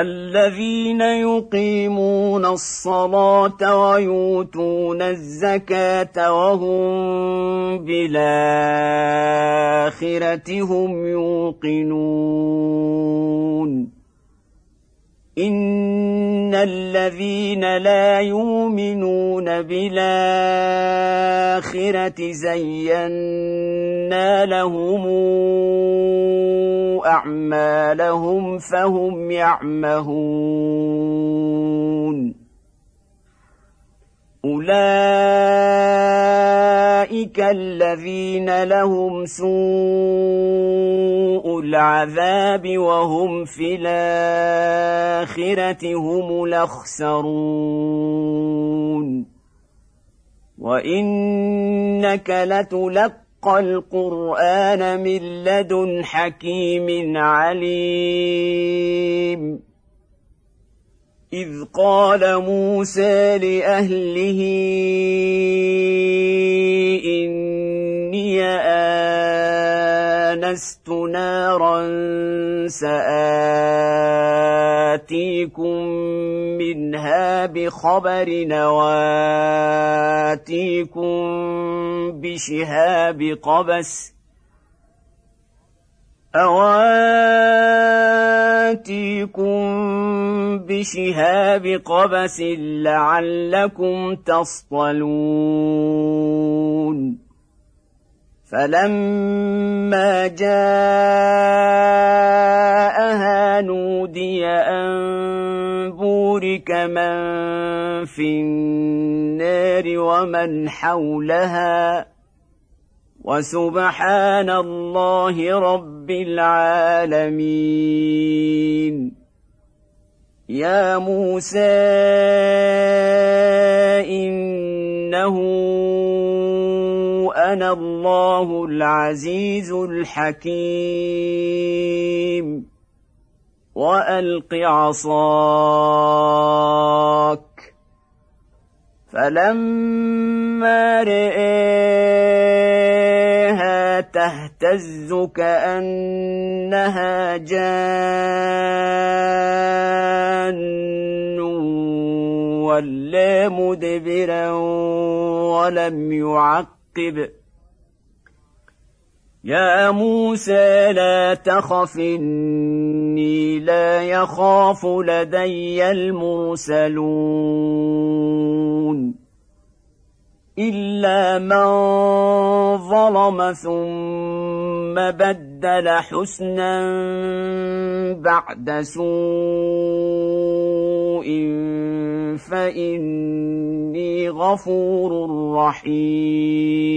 الذين يقيمون الصلاة ويؤتون الزكاة وهم بالآخرة هم يوقنون. ان الذين لا يؤمنون بالاخره زينا لهم اعمالهم فهم يعمهون اولئك الذين لهم سوء العذاب وهم في الآخرة هم الأخسرون. وإنك لتلقى القرآن من لدن حكيم عليم. اذ قال موسى لاهله اني انست نارا ساتيكم منها بخبر نواتيكم بشهاب قبس أواتيكم بشهاب قبس لعلكم تصطلون فلما جاءها نودي أن بورك من في النار ومن حولها وسبحان الله رب العالمين. يا موسى إنه أنا الله العزيز الحكيم. وألق عصاك فلما رئيها تهتز كانها جان ولا مدبرا ولم يعقب يا موسى لا تخف اني لا يخاف لدي المرسلون الا من ظلم ثم بدل حسنا بعد سوء فاني غفور رحيم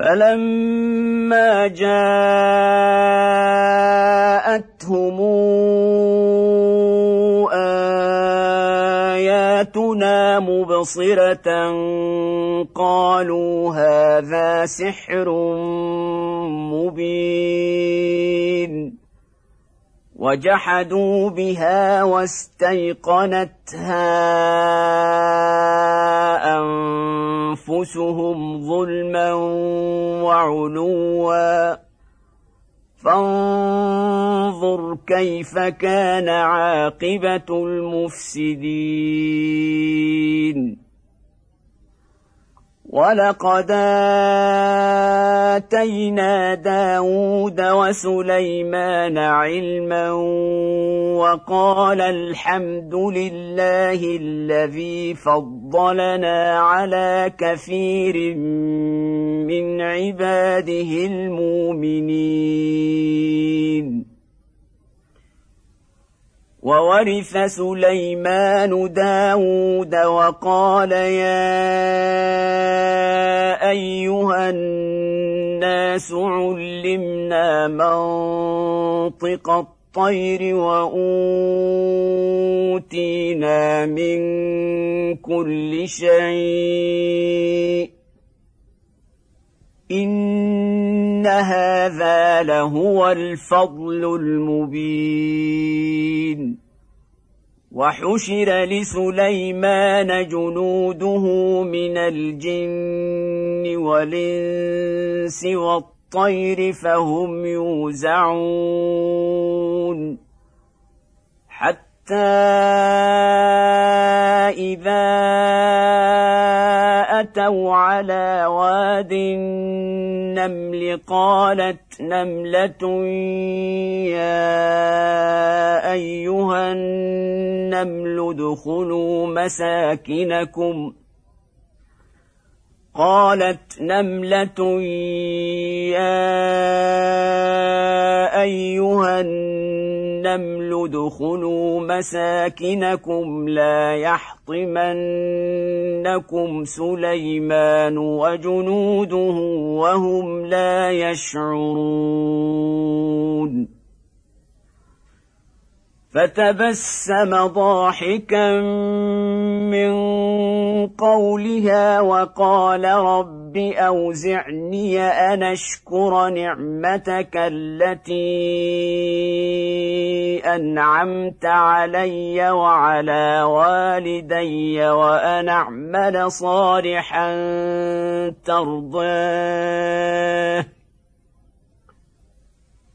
فلما جاءتهم اياتنا مبصره قالوا هذا سحر مبين وجحدوا بها واستيقنتها أنفسهم ظلما وعلوا. فانظر كيف كان عاقبة المفسدين. ولقد اتينا داود وسليمان علما وقال الحمد لله الذي فضلنا على كثير من عباده المؤمنين وورث سليمان داود وقال يا أيها الناس علمنا منطق الطير وأوتينا من كل شيء ان هذا لهو الفضل المبين وحشر لسليمان جنوده من الجن والانس والطير فهم يوزعون حتى اذا اتوا على واد النمل قالت نمله يا ايها النمل ادخلوا مساكنكم قالت نمله يا ايها النمل ادخلوا مساكنكم لا يحطمنكم سليمان وجنوده وهم لا يشعرون فتبسم ضاحكا من قولها وقال رب أوزعني أن أشكر نعمتك التي أنعمت علي وعلى والدي وأن أعمل صالحا ترضاه.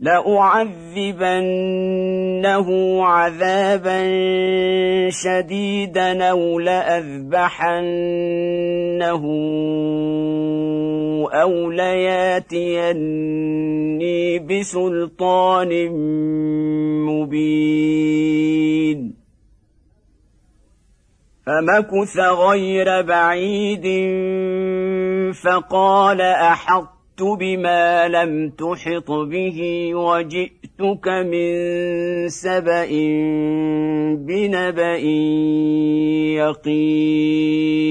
لأعذبنه عذابا شديدا أو لأذبحنه أو لياتيني بسلطان مبين. فمكث غير بعيد فقال أحط بما لم تحط به وجئتك من سبأ بنبأ يقين.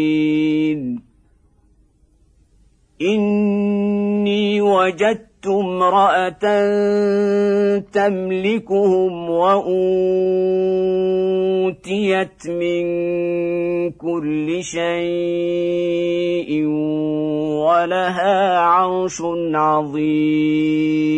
إني وجدت امرأة تملكهم وأوتيت من كل شيء ولها عرش عظيم.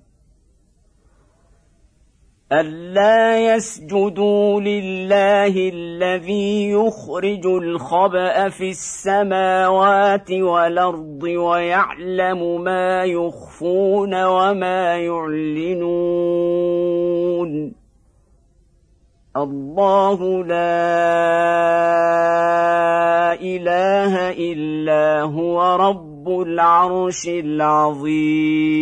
ألا يسجدوا لله الذي يخرج الخبأ في السماوات والأرض ويعلم ما يخفون وما يعلنون الله لا إله إلا هو رب العرش العظيم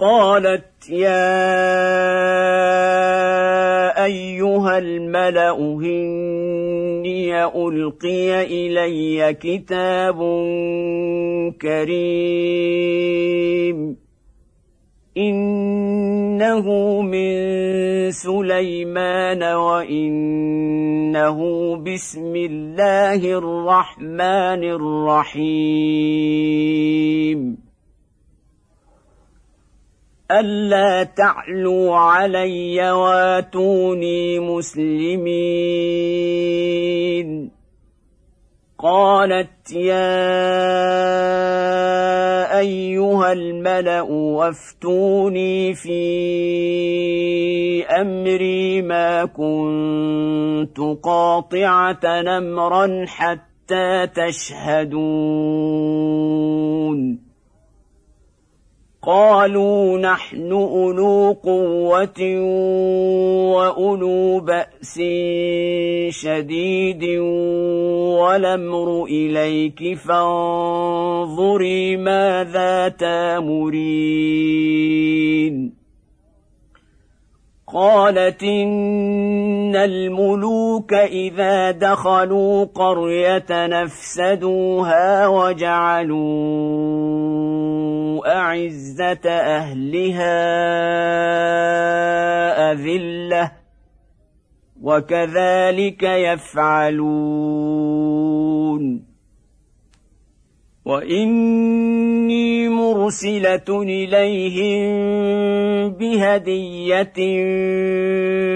قالت يا أيها الملأ إني ألقي إلي كتاب كريم. إنه من سليمان وإنه بسم الله الرحمن الرحيم. ألا تعلوا علي واتوني مسلمين قالت يا أيها الملأ وافتوني في أمري ما كنت قاطعة نمرا حتى تشهدون قالوا نحن أولو قوة وأولو بأس شديد والأمر إليك فانظري ماذا تامرين. قالت إن الملوك إذا دخلوا قرية نفسدوها وجعلوا أعزة أهلها أذلة وكذلك يفعلون. وإني مرسلة إليهم بهدية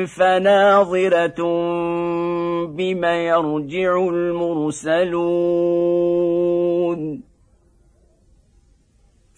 فناظرة بم يرجع المرسلون.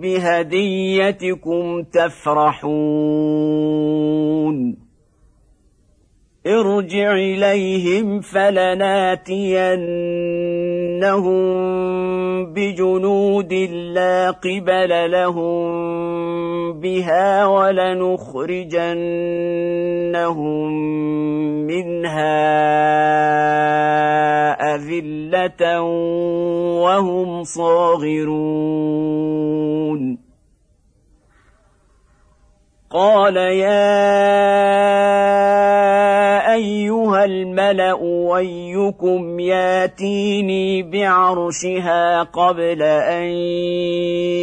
بهديتكم تفرحون. ارجع إليهم فلناتينهم بجنود لا قبل لهم بها ولنخرجنهم منها اذله وهم صاغرون. قال يا أيها الملأ أيكم ياتيني بعرشها قبل أن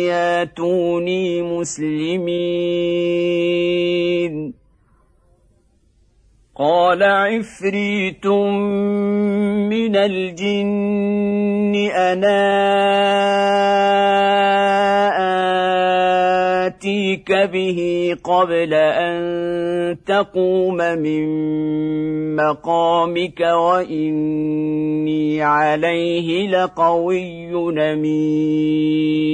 ياتوني مسلمين. قال عفريت من الجن أنا آتيك به قبل أن تقوم من مقامك وإني عليه لقوي امين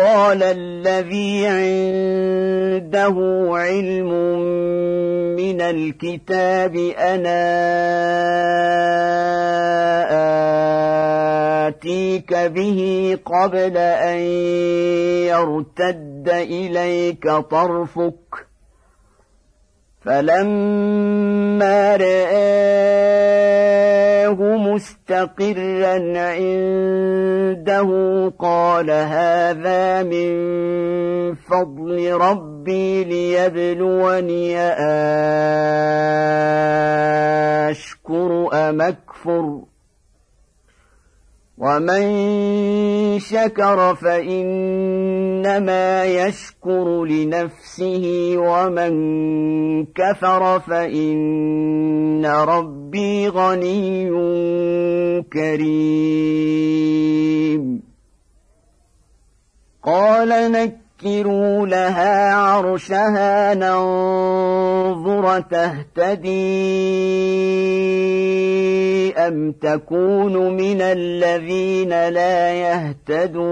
قال الذي عنده علم من الكتاب أنا آتيك به قبل أن يرتد إليك طرفك فلما رآه مستقرا عنده قال هذا من فضل ربي ليبلوني أشكر أم أكفر ومن شكر فانما يشكر لنفسه ومن كفر فان ربي غني كريم. قال نك نسكروا لها عرشها ننظر تهتدي أم تكون من الذين لا يهتدون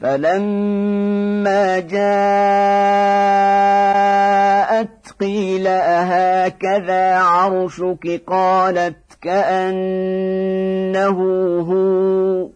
فلما جاءت قيل أهكذا عرشك قالت كأنه هو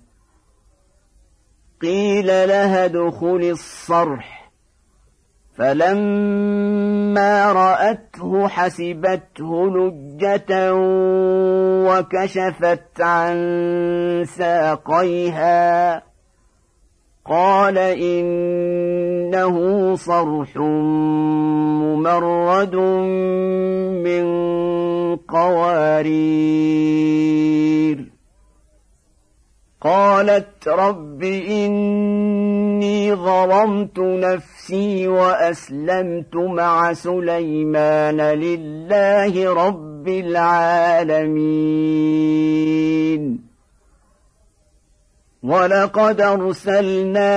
قيل لها ادخل الصرح. فلما رأته حسبته لجة وكشفت عن ساقيها. قال إنه صرح ممرد من قوارير. قالت رب إني ظلمت نفسي وأسلمت مع سليمان لله رب العالمين. ولقد أرسلنا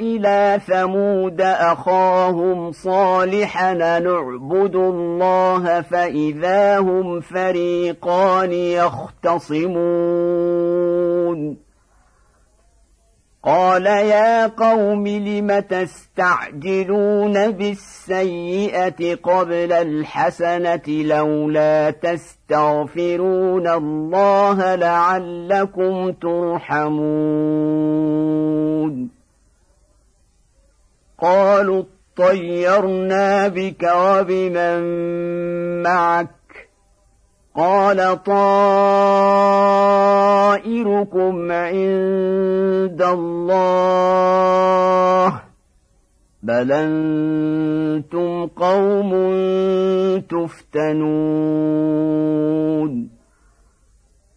إلى ثمود اخاهم صالحا نعبد الله فاذا هم فريقان يختصمون قال يا قوم لم تستعجلون بالسيئه قبل الحسنه لولا تستغفرون الله لعلكم ترحمون قالوا اطيرنا بك وبمن معك. قال طائركم عند الله. بل أنتم قوم تفتنون.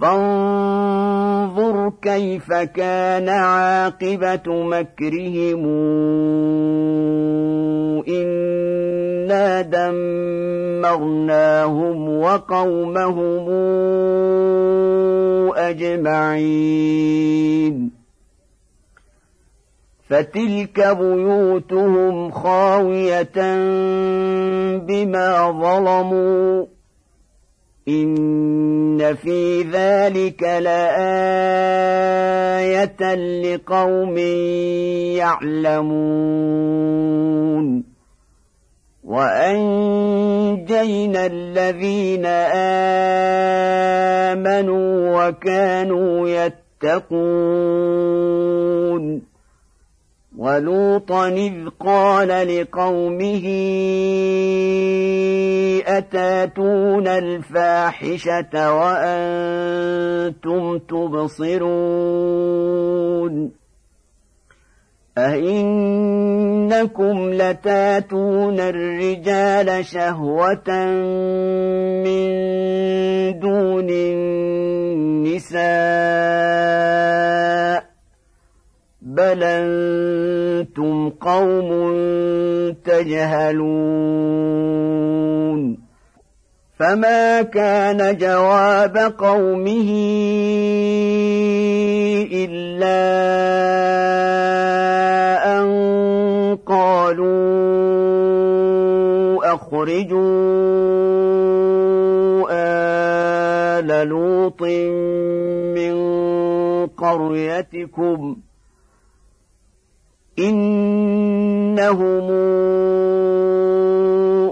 فانظر كيف كان عاقبة مكرهم. إنا دمرناهم وقومهم أجمعين. فتلك بيوتهم خاوية بما ظلموا. ان في ذلك لايه لقوم يعلمون وانجينا الذين امنوا وكانوا يتقون ولوطا إذ قال لقومه أتاتون الفاحشة وأنتم تبصرون أئنكم لتاتون الرجال شهوة من دون النساء بل أنتم قوم تجهلون فما كان جواب قومه إلا أن قالوا أخرجوا آل لوط من قريتكم إنهم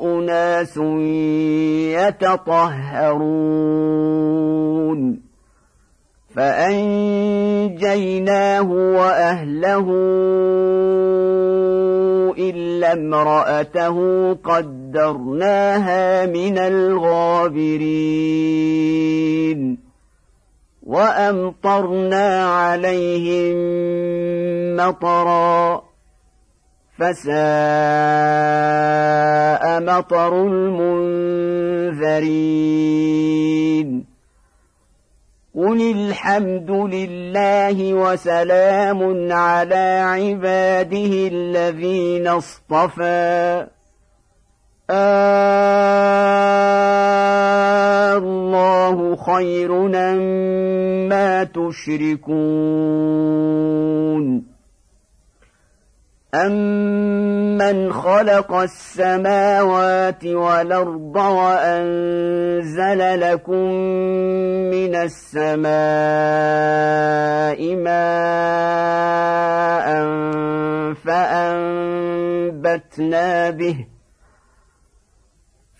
أناس يتطهرون. فأنجيناه وأهله إلا امرأته قدرناها من الغابرين. وأمطرنا عليهم مطرًا فساء مطر المنذرين. قل الحمد لله وسلام على عباده الذين اصطفى. الله خير ما تشركون. أَمَّنْ خَلَقَ السَّمَاوَاتِ وَالْأَرْضَ وَأَنزَلَ لَكُم مِّنَ السَّمَاءِ مَاءً فَأَنبَتْنَا بِهِ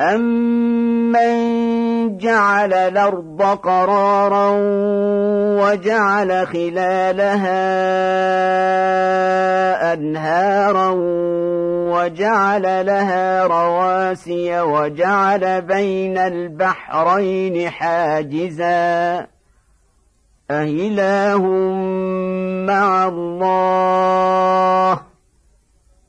أَمَّن جَعَلَ الْأَرْضَ قَرَارًا وَجَعَلَ خِلَالَهَا أَنْهَارًا وَجَعَلَ لَهَا رَوَاسِيَ وَجَعَلَ بَيْنَ الْبَحْرَيْنِ حَاجِزًا أَإِلَٰهٌ مَّعَ اللَّهِ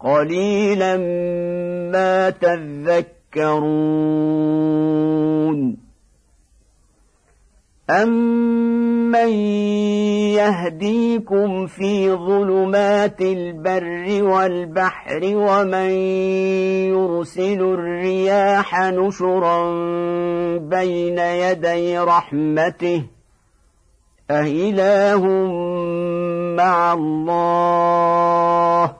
قليلا ما تذكرون. امن يهديكم في ظلمات البر والبحر ومن يرسل الرياح نشرا بين يدي رحمته؟ أإله مع الله؟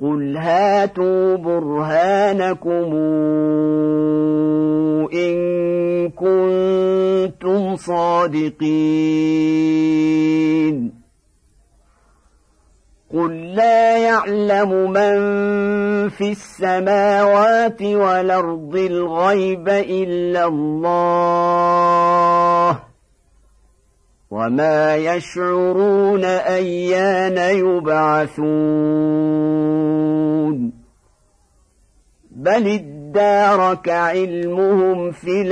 قل هاتوا برهانكم ان كنتم صادقين قل لا يعلم من في السماوات والارض الغيب الا الله وما يشعرون ايان يبعثون بل ادارك علمهم في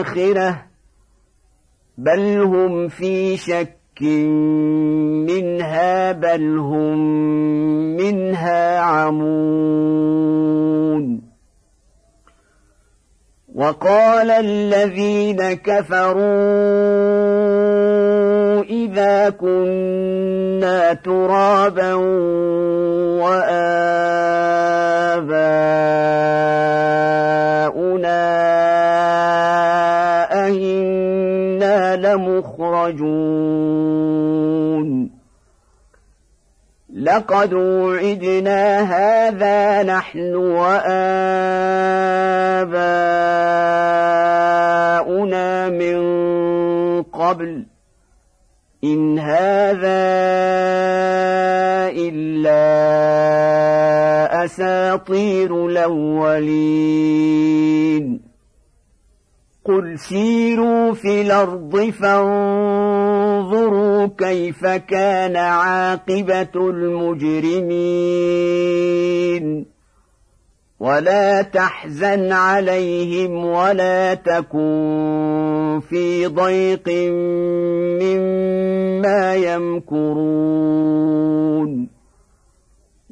الاخره بل هم في شك منها بل هم منها عمون وقال الذين كفروا إذا كنا ترابا وآباؤنا أئنا لمخرجون لقد وعدنا هذا نحن وآباؤنا من قبل. إن هذا إلا أساطير الأولين. قل سيروا في الأرض فانظروا كيف كان عاقبة المجرمين. ولا تحزن عليهم ولا تكن في ضيق مما يمكرون.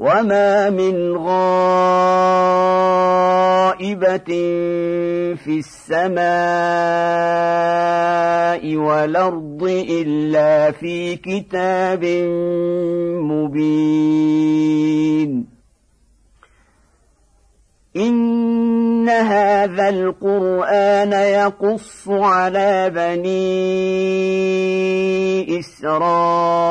وما من غائبه في السماء والارض الا في كتاب مبين ان هذا القران يقص على بني اسرائيل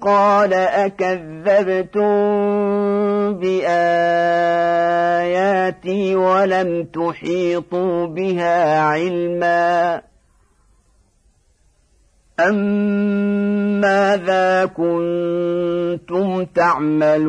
قال اكذب كذبتم باياتي ولم تحيطوا بها علما أم ماذا كنتم تعملون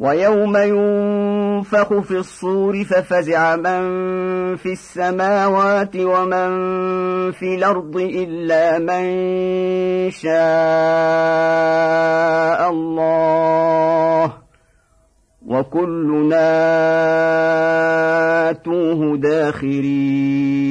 ويوم ينفخ في الصور ففزع من في السماوات ومن في الأرض إلا من شاء الله. وكلنا آتوه داخرين.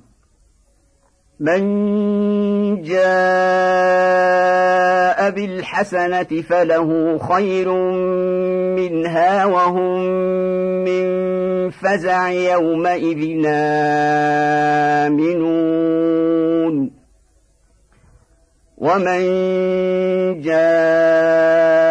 من جاء بالحسنة فله خير منها وهم من فزع يومئذ آمنون. ومن جاء